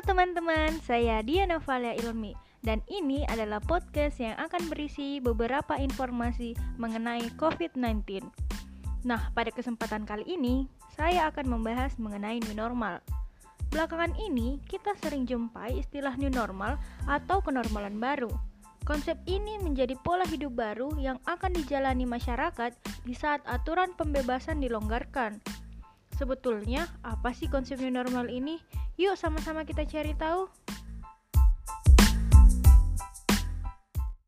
teman-teman, saya Diana Valia Ilmi dan ini adalah podcast yang akan berisi beberapa informasi mengenai COVID-19. Nah, pada kesempatan kali ini, saya akan membahas mengenai new normal. Belakangan ini, kita sering jumpai istilah new normal atau kenormalan baru. Konsep ini menjadi pola hidup baru yang akan dijalani masyarakat di saat aturan pembebasan dilonggarkan. Sebetulnya, apa sih konsep new normal ini? Yuk sama-sama kita cari tahu.